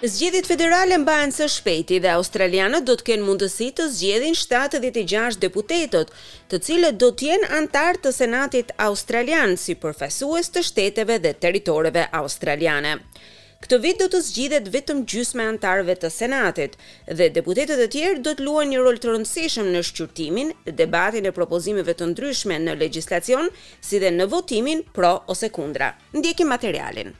Zgjedhjet federale mbahen së shpejti dhe australianët do të kenë mundësi të zgjedhin 76 deputetët, të cilët do të jenë anëtarë të Senatit australian si përfaqësues të shteteve dhe territoreve australiane. Këtë vit do të zgjidhet vetëm gjysma e anëtarëve të Senatit, dhe deputetët e tjerë do të luajnë një rol të rëndësishëm në shqyrtimin, debatin e propozimeve të ndryshme në legjislacion, si dhe në votimin pro ose kundra. Ndjekim materialin.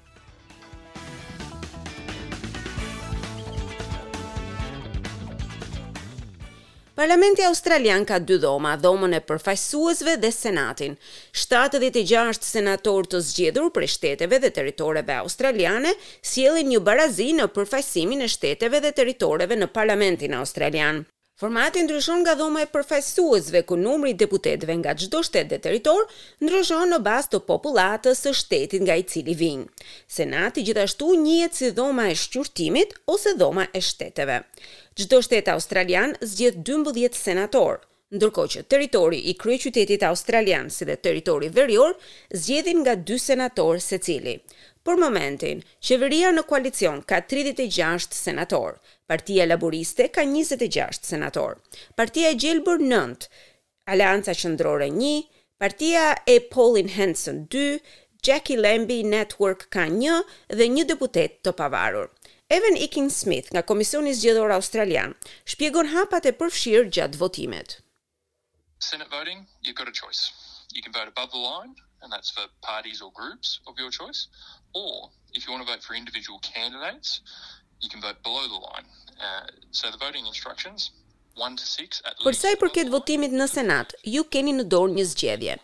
Parlamenti australian ka dy dhoma, Dhomën e Përfaqësuesve dhe Senatin. Shtatëdhjetë e gjashtë senatorë të zgjedhur prej shteteve dhe territoreve australiane sjellin një barazi në përfaqësimin e shteteve dhe territoreve në Parlamentin australian. Formati ndryshon nga Dhoma e Përfaqësuesve, ku numri i deputetëve nga çdo shtet dhe territor ndryshon në bazë të popullatës së shtetit nga i cili vijnë. Senati gjithashtu njihet si Dhoma e Shqyrtimit ose Dhoma e Shteteve. Çdo shtet australian zgjedh dymbëdhjetë senatorë, ndërkohë që territori i kryeqytetit australian si dhe territori verior zgjedhin nga dy senatorë secili. Për momentin, qeveria në koalicion ka tridhjetë e gjashtë senatorë, Partia Laburiste ka njëzet e gjashtë senatorë, Partia e Gjelbër nëntë, Aleanca Qendrore një, partia e Pauline Hanson dy, Jacqui Lambie Network ka një dhe një deputet të pavarur. Evan Ekin-Smyth nga Komisioni Zgjedhor Australian shpjegon hapat e përfshirë gjatë votimit. Senate voting, you've got a choice. You can vote above the line and that's for parties or groups of your choice or if you want to vote for individual candidates you can vote below the line. So the voting instructions. Për sa i përket votimit në Senat, ju keni në dorë një zgjedhje.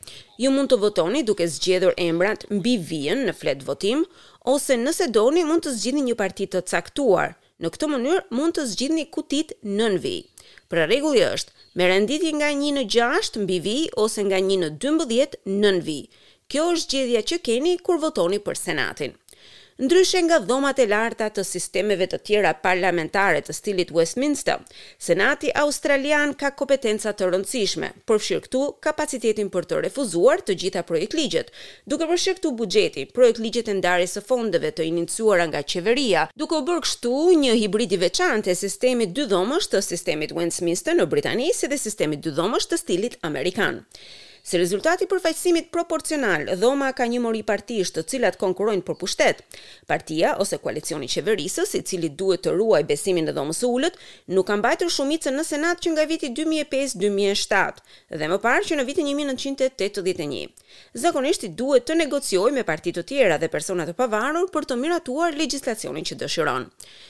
Ju mund të votoni duke zgjedhur emrat mbi vijën në fletëvotim, ose nëse doni mund të zgjidhni një parti të caktuar, në këtë mënyrë mund të zgjidhni kutitë nën vijë. Pra rregulli është, me renditje nga një në gjashtë mbi vijë ose nga një në dymbëdhjetë nën vijë. Kjo është zgjedhja që keni kur votoni për Senatin. Ndryshe nga dhomat e larta të sistemeve të tjera parlamentare të stilit Westminster, Senati australian ka kompetenca të rëndësishme, përfshirë këtu kapacitetin për të refuzuar të gjitha projektligjet, duke përshirë këtu buxhetin, projektligjet e ndarjes së fondeve të iniciuara nga qeveria, duke u bërë kështu një hibrid i veçantë i sistemit dydhomësh të sistemit Westminster në Britani si dhe sistemit dydhomësh të stilit amerikan. Si rezultat i përfaqësimit proporcional, Dhoma ka një mori partish të cilat konkurrojnë për pushtet. Partia ose koalicioni qeverisës, i cili duhet të ruajë besimin e Dhomës së Ulët, nuk ka mbajtur shumicën në Senat që nga viti dy mijë e pesë, dy mijë e shtatë dhe më parë që në vitin një mijë e nëntëqind e tetëdhjetë e një. Zakonisht i duhet të negociojë me parti të tjera dhe persona të pavarur për të miratuar legjislacionin që dëshiron.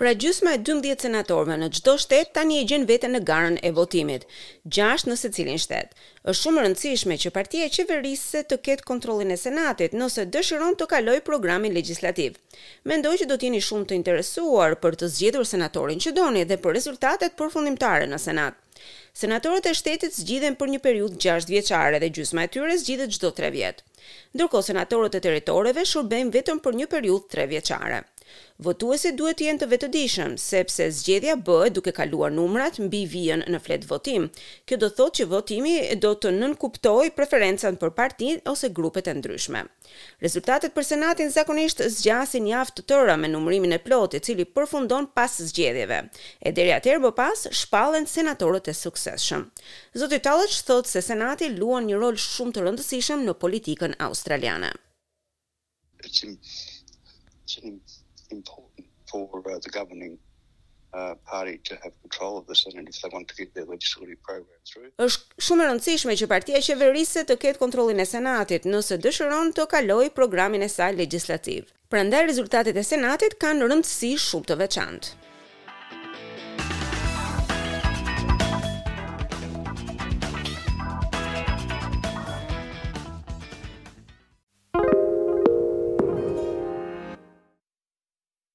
Pra gjysma e dymbëdhjetë senatorëve në çdo shtet tani e gjen veten në garën e votimit, gjashtë në secilin shtet. Është shumë e rëndësishme që partia qeverisëse të ketë kontrollin e Senatit nëse dëshiron të kalojë programin legjislativ. Mendoj që do të jeni shumë të interesuar për të zgjedhur senatorin që doni dhe për rezultatet përfundimtare në Senat. Senatorët e shtetit zgjidhen për një periudhë gjashtë vjeçare dhe gjysma e tyre zgjidhet çdo tre vjet. Ndërkohë senatorët e territoreve shërbejnë vetëm për një periudhë tre vjeçare. Votuesit duhet të jenë të vetëdijshëm, sepse zgjedhja bëhet duke kaluar numrat mbi vijën në fletë votim. Kjo do të thotë që votimi do të nënkuptojë preferencën për partinë ose grupet e ndryshme. Rezultatet për Senatin zakonisht zgjasin javë të tëra me numërimin e plotë i cili përfundon pas zgjedhjeve. E deri atëherë më pas shpallen senatorët e suksesshëm. Zoti Talach thotë se Senati luan një rol shumë të rëndësishëm në politikën australiane. Është shumë e rëndësishme që partia qeverisëse të ketë kontrollin e Senatit, nëse dëshiron të kalojë programin e saj legjislativ. Prandaj rezultatet e Senatit kanë rëndësi shumë të veçantë.